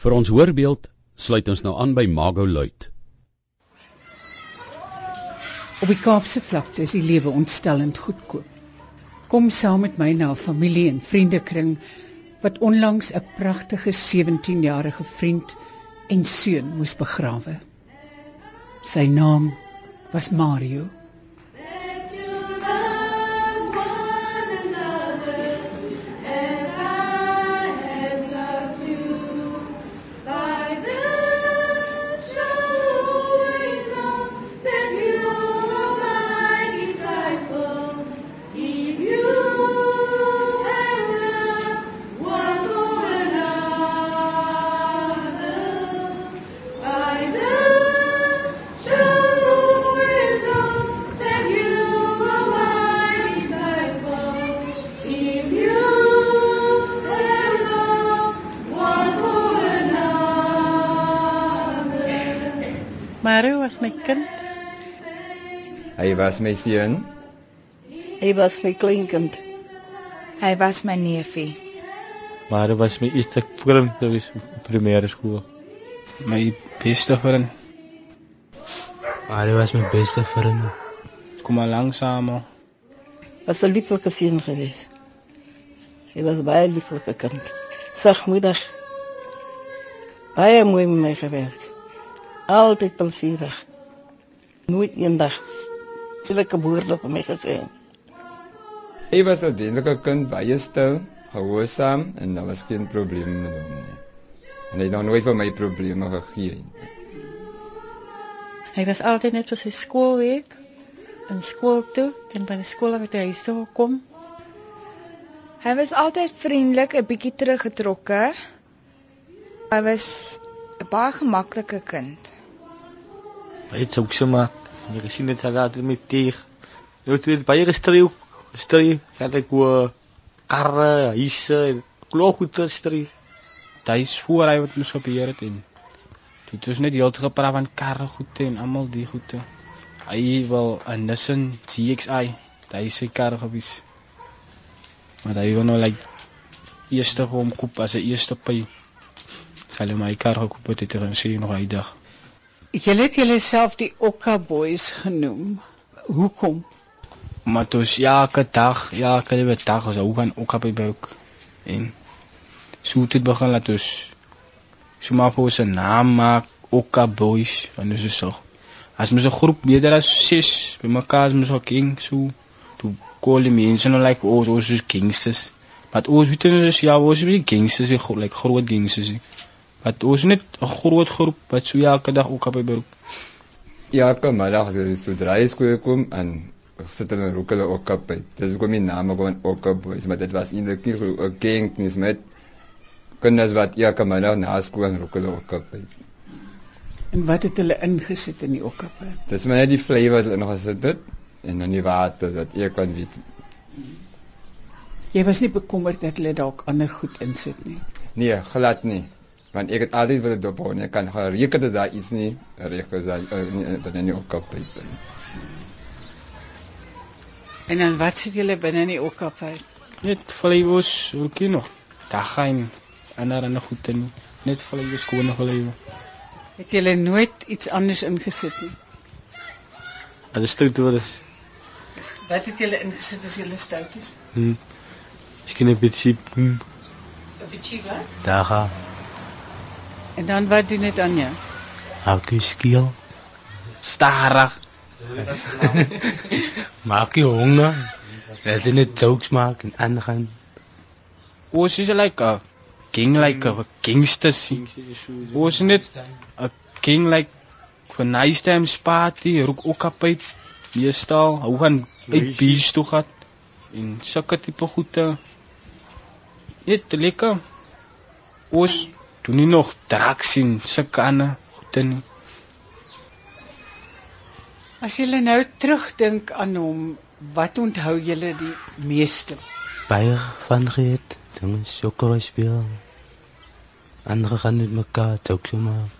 Vir ons hoorbeeld sluit ons nou aan by Mago Luit. Op die Kaapse vlakte is die lewe ontstellend goedkoop. Kom saam met my na 'n familie en vriendekring wat onlangs 'n pragtige 17-jarige vriend en seun moes begrawe. Sy naam was Mario. Was my seun. Hy was my kleinkind. Hy was my neefie. Maar dit was my eerste vriend toe is primêre skool. My beste vriend. Maar dit was my beste vriend. Kom al langsaam. Was 'n lieflike seun geweest. Hy was baie lieflike kind. Sagmoedig. Baie mooi met my gewerk. Altyd plesierig. Nooit eendag woorde vir my gesê. Hy was 'n dienlike kind, baie stil, gehoorsaam en daar was geen probleme met hom nie. En hy het nog nooit vir my probleme gegee nie. Hy was altyd net vir sy skoolwerk en skool toe en by die skool het hy huis toe gekom. Hy was altyd vriendelik, 'n bietjie teruggetrokke. Hy was 'n baie gemaklike kind. Hy het ook sommer jy gesien dit hy het met teeg. Jy het dit baie gestreeu, gestreeu, het ek hoe karre, huise, klokgoeder gestreeu. Dis voor hy wat ons gebeur het en dit was net heeltemal gepraat van karre goede en almal die goede. Hy wil 'n Nissan GXI, hy sy kar gewees. Maar hy wou nou like eerste hom koop as 'n eerste py. Sy het my kar gekoop het dit en sê nog hy dag. Julle het julleself die Okka Boys genoem. Hoekom? Maar dit is elke dag, elke liewe dag ons hou van die buik. En so het dit begin laat ons so maar vir ons 'n naam maak, Okka Boys, en dis so. As mens 'n groep meerder as 6 bymekaar is mens ook king so to call die mense nou like ons ons is gangsters. Maar ons weet nie dus ja, ons is nie gangsters, nie, like groot gangsters. nie. Wat ons net 'n groot groep wat so elke dag ook op die buik. Ja, kom maar dan as jy sodra jy skool kom en sit hulle rook hulle ook op. Dis hoekom die naam gewoon ook op boys, maar dit was eintlik nie 'n gang nie, met kinders wat elke middag na skool rook hulle ook op. En wat het hulle ingesit in die okkappe? Dis maar net die flavour wat hulle nog gesit het en dan die water dat ek kan weet. Jy was nie bekommerd dat hulle dalk ander goed insit nie. Nee, glad nie. Want ek het altyd wil dop hou en ek kan gereken dat daar iets nie reg is dat dat nie ook op nie. En dan wat sit julle binne in die okkappe? Net flavors, ook nog. Daar gaan ander en goede nie. Net flavors skone flavor. Het julle nooit iets anders ingesit nie? Is stout wat is. Wat het julle ingesit as julle stout is? Hm. Miskien 'n bietjie hm, 'n Bietjie wat? daar gaan. En dan wat doen dit aan jou? Hou skiel. Starig. Maak jy honger? Laat jy net jokes maak en aangaan. Ons is like a king like a gangsters. Ons is net 'n king like vir nice times party, rook ook op by meestal hou gaan uit beach toe gaan en sulke tipe goede. Net lekker. Ons doen nie nog drugs en sulke ander goede nie. As jy nou terugdink aan hom, wat onthou jy die meeste? Baie van geet, dinge sokkel speel. Ander gaan met mekaar jokes maak.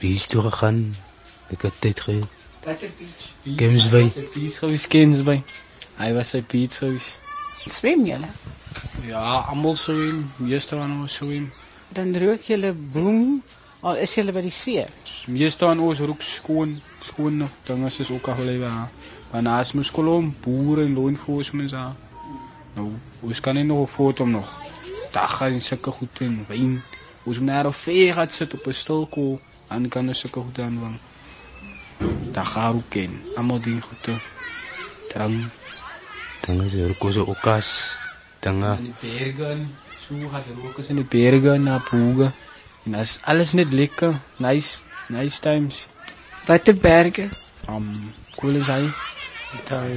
Beach toe gaan. Ek het tyd gehad. Watter beach? Games by. Beach gewees games by. Hy was sy beach gewees. Swem julle? Ja, almal swem, meeste van ons swem. Dan rook julle boom al is julle by die see. Meeste van ons rook skoon, skoon dinge is ook al lewe. Maar naas mos kolom boere en law enforcement sa. Nou, ons kan nie nog foto om nog. Dag en sulke goed en wyn. Ons moet nou ver gaan sit op 'n stilko en kan ons sulke goed aanvang. Dag gaan ook ken. Almal die goede. Drang Dan is er koso okas. Dan in die berge. So gaan die rook in die berge na Puga. En as alles net lekker, nice, nice times. Watter berge? Um, cool is hy.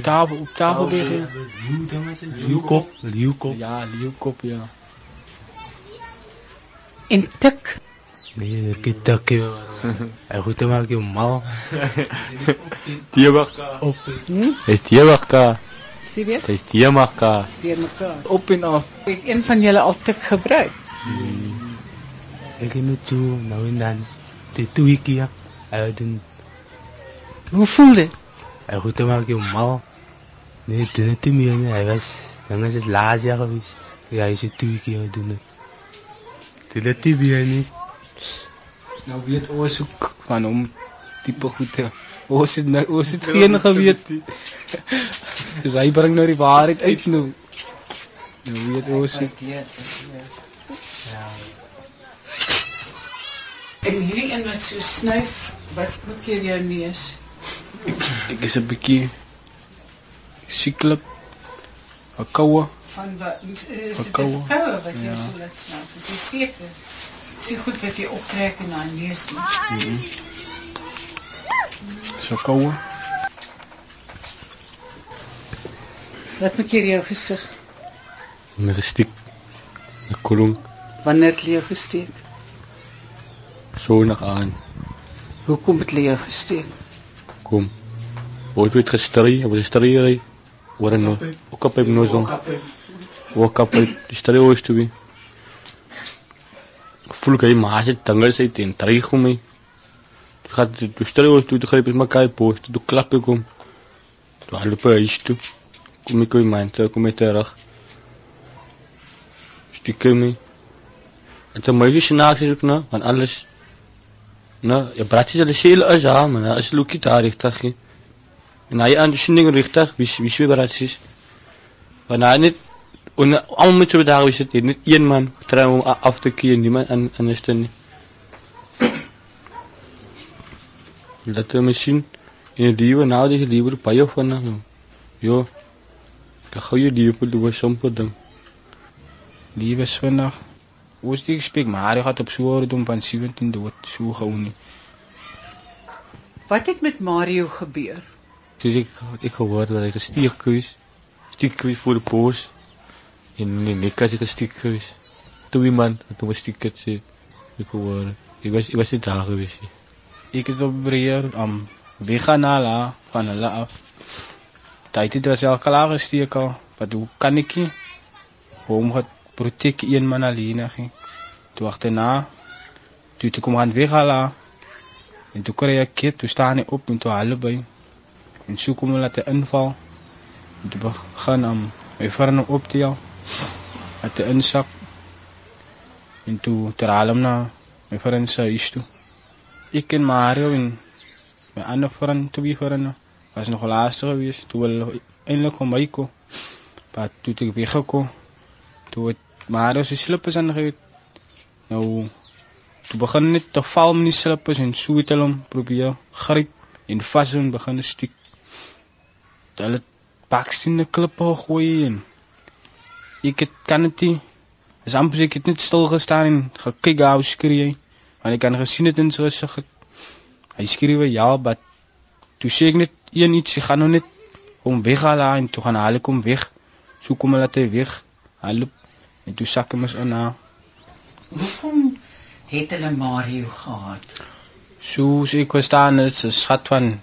Tafel, op tafel berge. Liukop, Liukop. Ja, Liukop ja. En tik. Nee, dit tak je. Hij goed te maken mal. Die wakka. Op. Hm? Is die wakka? Sien jy? Is die makka? Deur mekaar. Op en af. Het een van julle al tik gebruik? Ik heb het zo nou en dan. De twee keer. Hij doen. Hoe voel dit? Hij goed te maken mal. Nee, doe het te meer. Hij was. Dan is het laatste jaar geweest. Ja, hij is het twee keer doen. Doe het te meer niet. Nou weet ons ook van hom tipe goede. Ons het nou ons het geen geweet. Dus hy bring nou die waarheid uit nou. Nou weet ons ook. En hierdie een wat so snuif, wat moet keer jou neus? Ek is 'n bietjie sieklik. 'n Koue. Van wat is dit koue wat jou Ja. so laat snuif? Dis jy seker. Sien goed wat jy optrek in daai neus nie. So koue. Wat moet keer jou gesig? Mijn gestiek. De kolom. Wanneer het jou gesteek? Zo nog aan. Hoekom het jy gesteek? Kom. Ooit werd gestrie. Op de strie. Waar een ook op een nozon. Ook op een strie ooit toe. Voel ik helemaal haast het tangel zit in terug om me. Gaat de strie ooit toe. Toen greep ik elkaar poort. Toen klap ik om. Toen haal ik huis toe. Kom ik weer mijn terug. Kom ik terug. Stiekem me. En toen moet je snaaks ook nou. Want alles. Nou, je praat is al heel is ja, nou is Luki daar hè. En hij aan de zending richtig, wie wie wie praat is. Maar nou niet en allemaal met zo daar is het niet één man trouw om af te keren niemand aan aan is niet. Dat we misschien in het leven nou die liever bij of van nou. Jo. Ik ga je liever doen sompo dan. Liewe Sondag. Ons die gesprek maar hy het op so ouderdom van 17 dood so gou nie. Wat het met Mario gebeur? Dus ik, ik gehoord dat ik een stierkruis, stierkruis voor de poos. En nee, ik had ik een stierkruis. Toen iemand, toen was stierkruis zit. Ik gehoord. Ik was, ik was niet daar geweest. Ek het breër om weggaan na la van hulle af. Tyd het was al klaar gesteek al. Wat hoe kan ek nie? Hom het protek een man alleen gee. Toe agterna toe het ek kom gaan weghala. En toe kry ek keer, toe staan hy op en toe albei. En so kom hulle te inval. En toe begin om my vriende op te tel. Het te insak. En toe terhaal hom na my vriend se huis toe. Ek en Mario en my ander vriend, twee vriende, was nog laaste geweest. Toe hulle eintlik kom by kom. Maar toe ek weggekom. Toe het Mario sy slippers aangeet. Nou toe begin net te val met die slippers en so het hulle hom probeer gryp en vas en begin stiek. Toe Hulle baks in die klippe gegooi en ek het kan dit. Dis amper ek het net stil gestaan en gekyk hoe skree hy. Want ek kan gesien het in sy gesig. Hy skree weer ja, maar toe sê ek net een iets, ek gaan nou net hom weghaal en toe gaan haal ek hom weg. So kom hulle te weg. Hallo. En toe sak hom ons in haar. Hoekom het hulle Mario gehad? Soos ek verstaan dit is 'n schat van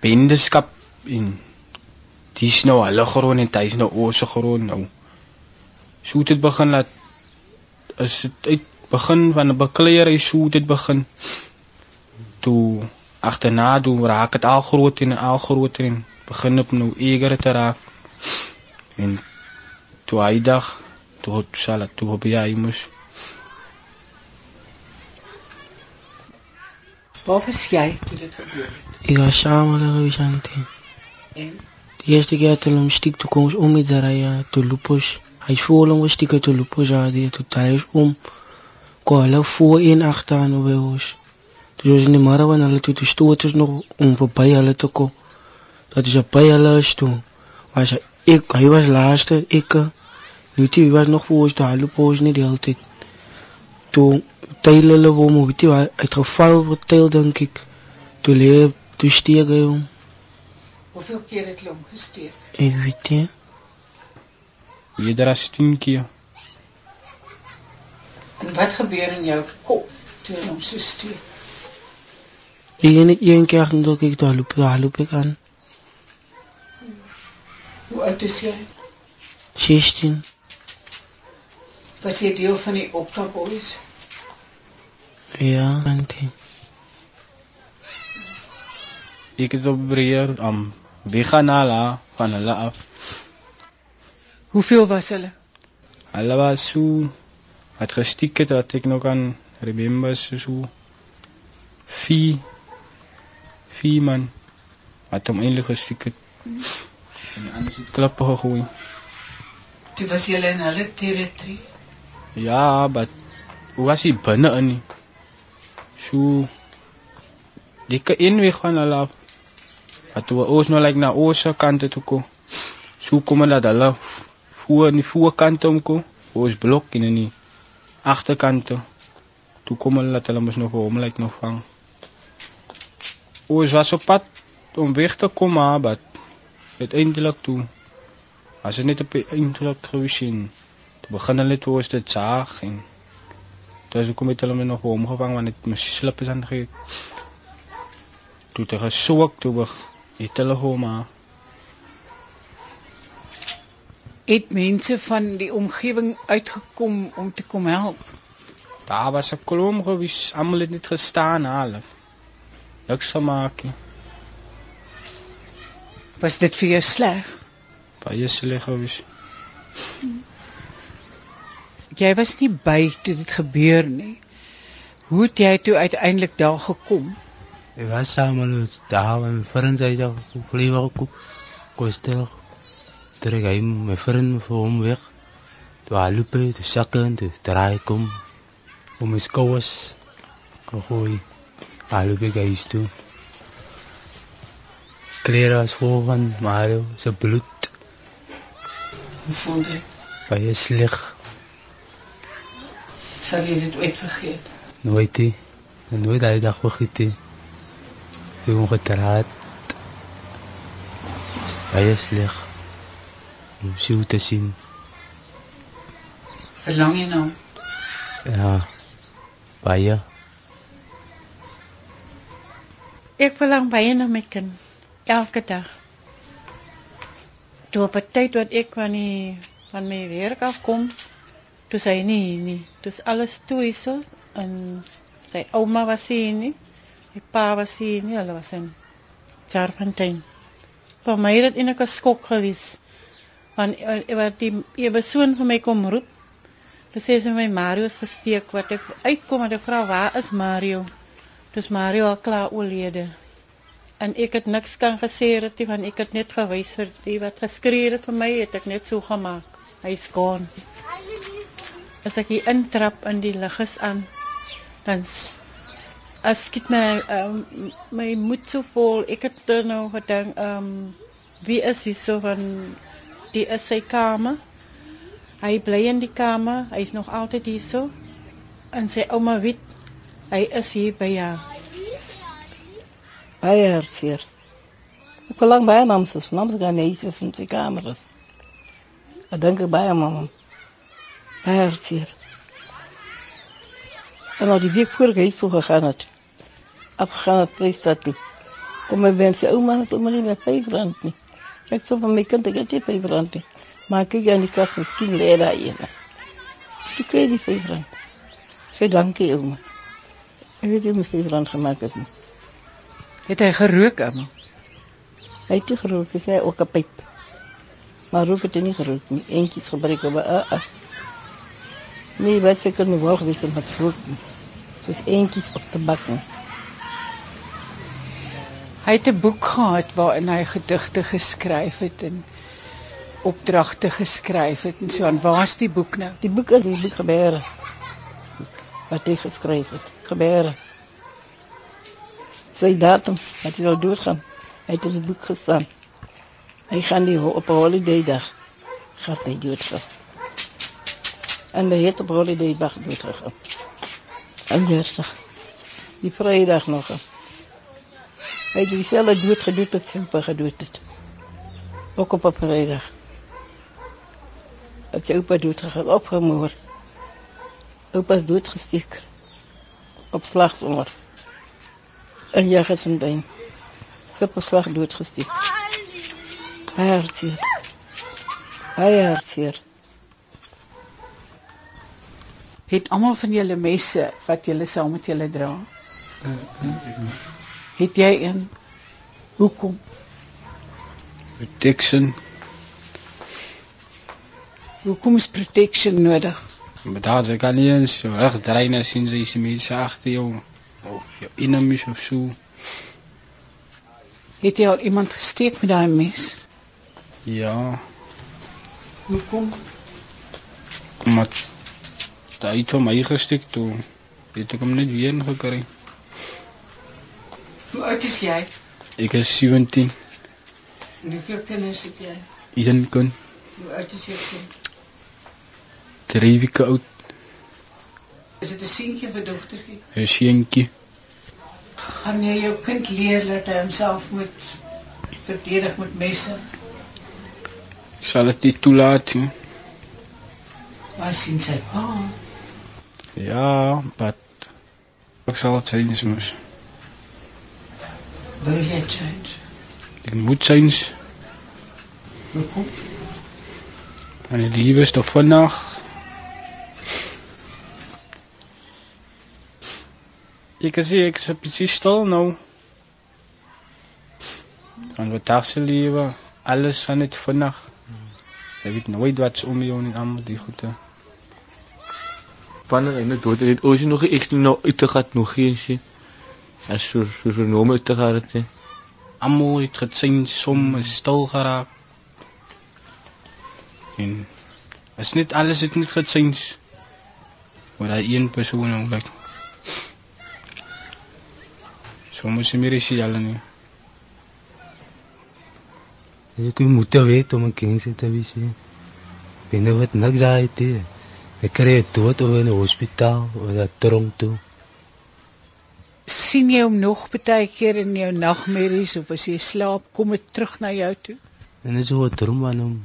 bendeskap en dis nou hulle grond en hy's nou ons grond nou. So het dit begin dat is dit uit begin van de is hoe dit begin. Toen achterna doen raak het al groter en al groter in. begin nu eger te raak. En toen hij dacht, toen zal het toen op jij moest. Waar was jij toen dit gebeurde? Ik was samen met Ruzanti. En? De eerste keer toen hem stiek toen kon ons om te rijden, te lopen. Hij is voor hem lopen, toen hij toen thuis om. Kon hulle voor en achter aan bij ons. Dus was in de middag wanneer hulle toe te stoot is nog om voorbij hulle te komen. Dat is op bij hulle is toe. Was ik, hij was laatste, ik. eh, Nu die was nog voor ons, daar hulle poos niet de hele tijd. Toen tijl hulle wom, weet je, hij het geval op het tijl denk ik. Toen leer, toen steeg hij om. hoeveel keer het hulle hom gesteek? Ik weet niet. Eerder as 10 keer. En wat gebeur in jou kop toe hulle hom so steek? Heb niet één keer gedacht ik daar loop, daar loop ik aan. Hoe oud is jy? 16. Was jy deel van die Okka Boys? Ja, auntie. Ik het op breer om weggaan hulle van hulle af. Hoeveel was hulle? Hulle was so het gestiek het wat ek nog kan remember so so vier vier man wat hom eintlik gestiek het. En die ander het klappe gegooi. Toe was jy in hulle territory. Ja, maar hoe was hy binne in nie? So die kan inweg van hulle af. Wat toe ons nou like na ooste kant toe kom. So kom hulle dat hulle voor in die voorkant omkom. Ons blok in die agterkant toe. Toe kom hulle dat hulle mos nog vir hom like nog vang. Ons was op pad om weg te kom maar wat uiteindelik toe as dit net op die eindelijk gewees en toe begin hulle toe ons dit saag en toe is kom het hulle my nog vir hom gevang want dit mos slip is aangegee toe te gesoek toe beg het hulle hom maar Het mense van die omgewing uitgekom om te kom help. daar was 'n kolom gewees almal het net gestaan half niks gemaak nie Was dit vir jou sleg? baie sleg gewees Jy was nie by toe dit gebeur nie. Hoe het jy toe uiteindelik daar gekom? Ik was samen met daar met mijn vriend zei dat ik vliegen ook kostel. Terug hij mijn vriend voor hem weg. Toen hij liep, toen zakken, toen draai ik om. Mijn skouwers. Gooi. Hij liep ik huis toe. Kleren was vol van Mario, zijn bloed. Hoe voel jy? Baie sleg. Sal jy dit ooit vergeet? Nooit he. En nooit hij dag vergeet he. Toen hem getraad. Baie sleg. Om zo te zien. Verlang jy nou? Ja. Baie. Ek verlang baie na my kind elke dag. Toe op 'n tyd wat ek van die van my werk afkom, toe sy nie hier nie. Toe is alles toe is so en sy ouma was hier nie. My pa was hier nie, hulle was in Charfontein. Vir my het dit eintlik 'n skok gewees. Want eh, wat die ewe seun vir my kom roep. Toe sê sy my Mario is gesteek wat ek uitkom en ek vra waar is Mario? Dis Mario al klaar oorlede. En ek het niks kan gesê het nie want ek het net gewys vir die wat geskree het vir my het ek net so gemaak. Hy's gone. As ek hier intrap in die lig is aan dan as skiet my um, my moed so vol. Ek het nou gedink ehm um, wie is hy so van die is sy kamer. Hy bly in die kamer. Hy's nog altyd hier so. En sy ouma weet hy is hier by haar. Baie hartseer. Ek verlang baie na hom, sis. Van hom gaan hy is in sy kamer is. Ek dink er baie aan hom. Baie hartseer. En al die week voor ek huis toe gegaan het, afgegaan het Vrystaat toe, kom my wens sy ouma het ouma nie meer vyf rand nie. Ek sê van my kind, ek het nie vyf rand nie. Maar ek kyk aan die kas, miskien lê daar een. Toe kry die vyf rand. Sê dankie ouma. Ek weet nie hoe my vyf rand gemaak is nie. Het hy gerook ouma? Hy het nie gerook, hy sê ook 'n pyp. Maar rook het hy nie gerook nie. Eentjies gebruik maar uh, uh. Nee, wij zeker nog wel geweest om het rook nie. Soos eentjies op te bak nie. Hy het 'n boek gehad waarin hy gedigte geskryf het en opdragte geskryf het en so aan. Waar's die boek nou? Die boek is die boek. Wat hy geskryf het. Gebeure. Sy datum, wat hy wil doodgaan. Hy het in die boek gestaan. Hy gaan die op 'n holiday dag gaan hy doodgaan. En hy het op holiday dag doodgegaan. En Dinsdag. Die Vrydag nog. Het dieselfde dood gedoen wat sy oupa gedood het. Ook op 'n Vrydag. Het sy oupa doodgegaan, opgemoor. Oupa is doodgesteek. Op slagsonder. In Jagersfontein. Sy op 'n slag doodgesteek. Baie hartseer. Baie hartseer. Het almal van julle messe wat julle saam met julle dra? Het jy een? Hoekom? Protection. Hoekom is protection nodig? Is ek al nie eens so reg draai na sien sy se mense agter jou. Of jou enemies of so. Het jy al iemand gesteek met daai mes? Ja, Hoekom? maar daai hom my gestik toe. Het ek hom net weer ingekry. Hoe oud is jy? Ek is 17, En hoeveel kinders het jy? een kind, Hoe oud is jou kind? 3 weke oud, Is dit 'n seentjie of 'n dogtertjie? 'n seentjie. Gaan jy jou kind leer dat hy homself moet verdedig met messe? Sal dit nie toelaat nie. Waar sien sy pa? Ja, maar ek sal dit sien soms. Wil jy change? Ek moet sien, Hoekom? want die lewe is toch vandag. Ek sê ek is presies stil nou. Want wat dagse lewe, alles gaan net vandag. Jy weet nooit wat's om jou en almal die goede. Wanneer hy nou dood is, het ons nog nie echt nou uit te gaan nog geen sien. As so so so nou uit te gaan het. hè. Almal het gesien som is stil geraak. En is net alles het net gesien. Maar daai een persoon ongeluk. Soms is meer is jy al nie. Ek moet weet om 'n kind te wees. Binne wat niks daai te. Ek kry dood of in 'n hospitaal of 'n tronk toe. Sien jy hom nog baie keer in jou nagmerries of as jy slaap, kom dit terug na jou toe? En dit is so 'n droom aan hom.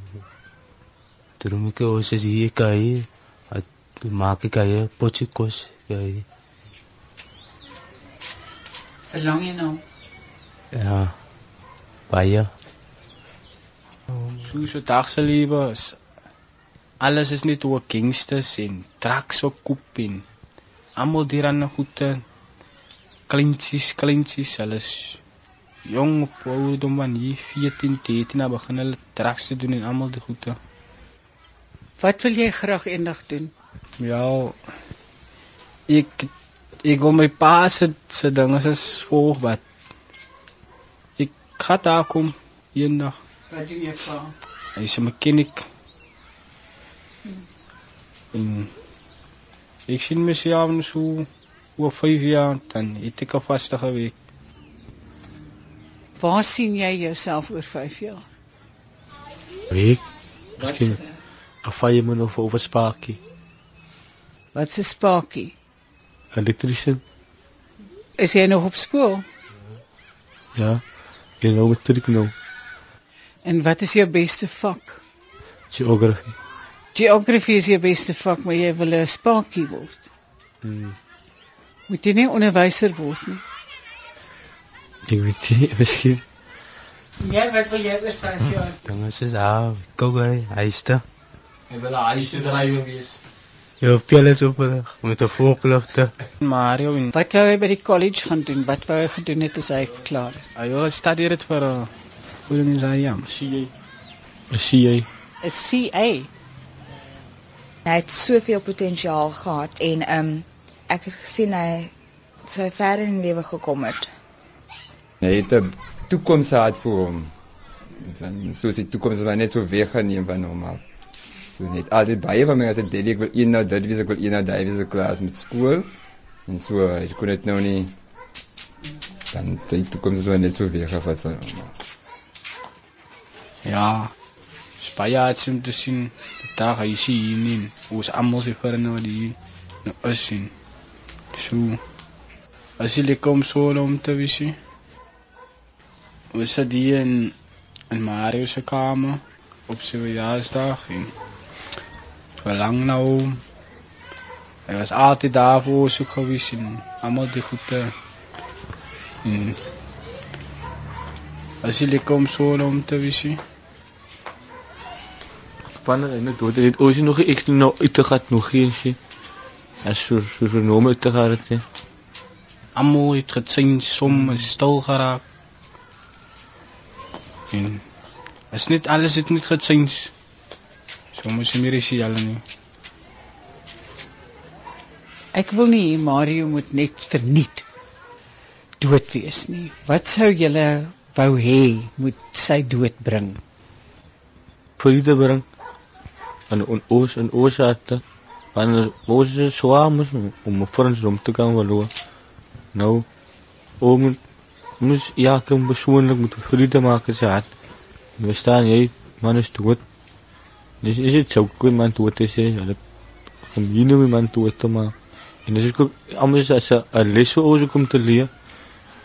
Droom ek ons is hier kai. At maak ek hy potjie kos. Kai. Verlang jy na hom? Ja. Baie. So so dagse lewe is alles is net oor gangsters en trucks wat koop en almal die ran goede kleintjies kleintjies alles jong op ouderdom van hier 14 13 na begin hulle trucks te doen en almal die goede Wat wil jy graag eendag doen? ja ek ek wil my pa se se dinge is volg wat ek gaan daar kom eendag Wat doen jou pa? Hy is 'n mechanic. En ek sien myself nou so oor 5 jaar dan het ek 'n vaste gewerk. Waar sien jy jouself oor 5 jaar? Week. Miskien 'n fireman of of 'n sparkie. Wat se spakie? Elektriesien. Is jy nog op skool? Ja. Jy nou met trick nou. En wat is jou beste vak? Geography. Geografie is jou beste vak, maar jy wil 'n spakie word. Hmm. Moet jy nie onderwyser word nie. Ek weet nie, miskien. Ja, wat wil jy oor 5 jaar? Dan is dit ah, kogai, hyste. Hy wil 'n huis drywer wees. Jou pelle op met 'n voorklofte. Mario en Wat wou hy by die college gaan doen? Wat wou hy gedoen het as hy klaar is? hy wil studeer dit vir 'n organisasie. CA. 'n CA. 'n CA. Hy het soveel potensiaal gehad en ehm um, ek het gesien hy sy ver in die lewe gekom het. Hy het 'n toekoms gehad vir hom. Dan soos die toekoms was net so weggeneem van hom af. So net altyd baie van my as ek dink ek wil een nou dit wees ek wil een nou daai wees ek klas met skool. En so ek kon dit nou nie dan die toekoms was net so weggevat van hom. af. Ja. Baie iets om te sien. Daar hy sien hier nie. Ons almal se vir nou die nou is sien. So as jy kom so om te wees. Ons sit hier in in Mario se kamer op sy verjaarsdag en verlang na hom. Hy was altyd daar vir ons ook gewees en almal die goede. En as jy kom so om te wees. Van ek dood dit ooit nog ek nou uit te gat nog geen sien. As so so so nome uit te gat het. Almal het gesien somme stil geraak. En is net alles het net gesien. Soms meer is jy al nie. Ek wil nie Mario moet net verniet dood wees nie. Wat sou julle wou hê moet sy dood bring? Vrede bring. En on ons en ons harte. Wanneer ons is swaar moet om vir ons om te kan verloor. Nou om moet ja kan persoonlik moet vrede maak in sy hart. We staan jy man is dood. Dis is dit sou kon man dood is hè. Hulle om hier nou iemand dood te maak. En dis ook almal as 'n les vir ons om te leer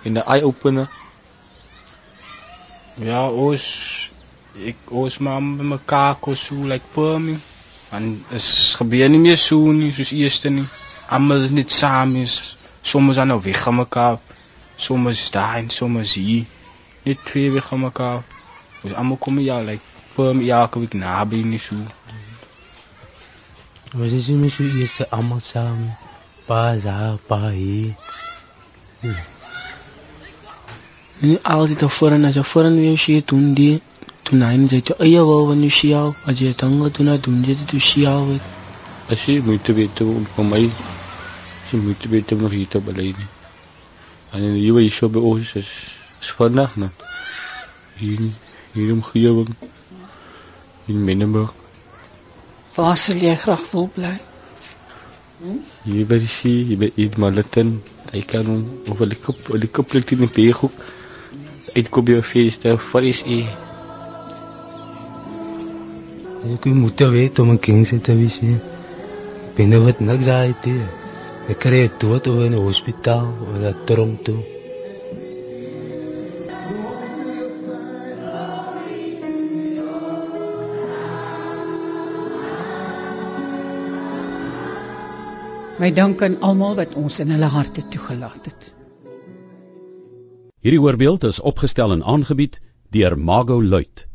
en 'n eye opener. Ja, ons ek ons mam by mekaar kos so like permie. Want is gebeur nie meer so nie soos eerste nie. Almal is net saam is. Sommige aan nou weg gaan mekaar. Sommige daar en sommige hier. Net twee weg gaan mekaar. Ons almal kom ja like permie ja, kom ek naby nie so. Was is nie so eerste almal saam. Pa za pa hier. Nie altyd daarvoor as jy voor en weer sê doen die toen hy net jy eie wil wanneer jy jou as jy dan gaan doen doen jy dit jy jou As jy moet weet om van my jy moet weet om nog hier te nie. En die nuwe is so by ons is is vandag net. Hier hier omgewing in Menenberg. Waar sal jy graag wil bly? Hier by die see, hier by Eid Malatin. Hy kan hom of hulle kop hulle kop plek in die beeghoek. Uit kom jy fees daar vir is hy. Ek moet weet om 'n kind te wees. Binne wat niks daai te. Ek kry dit dood of in 'n hospitaal of 'n tronk toe. My dank aan almal wat ons in hulle harte toegelaat het. Hierdie voorbeeld is opgestel en aangebied deur Mago Luit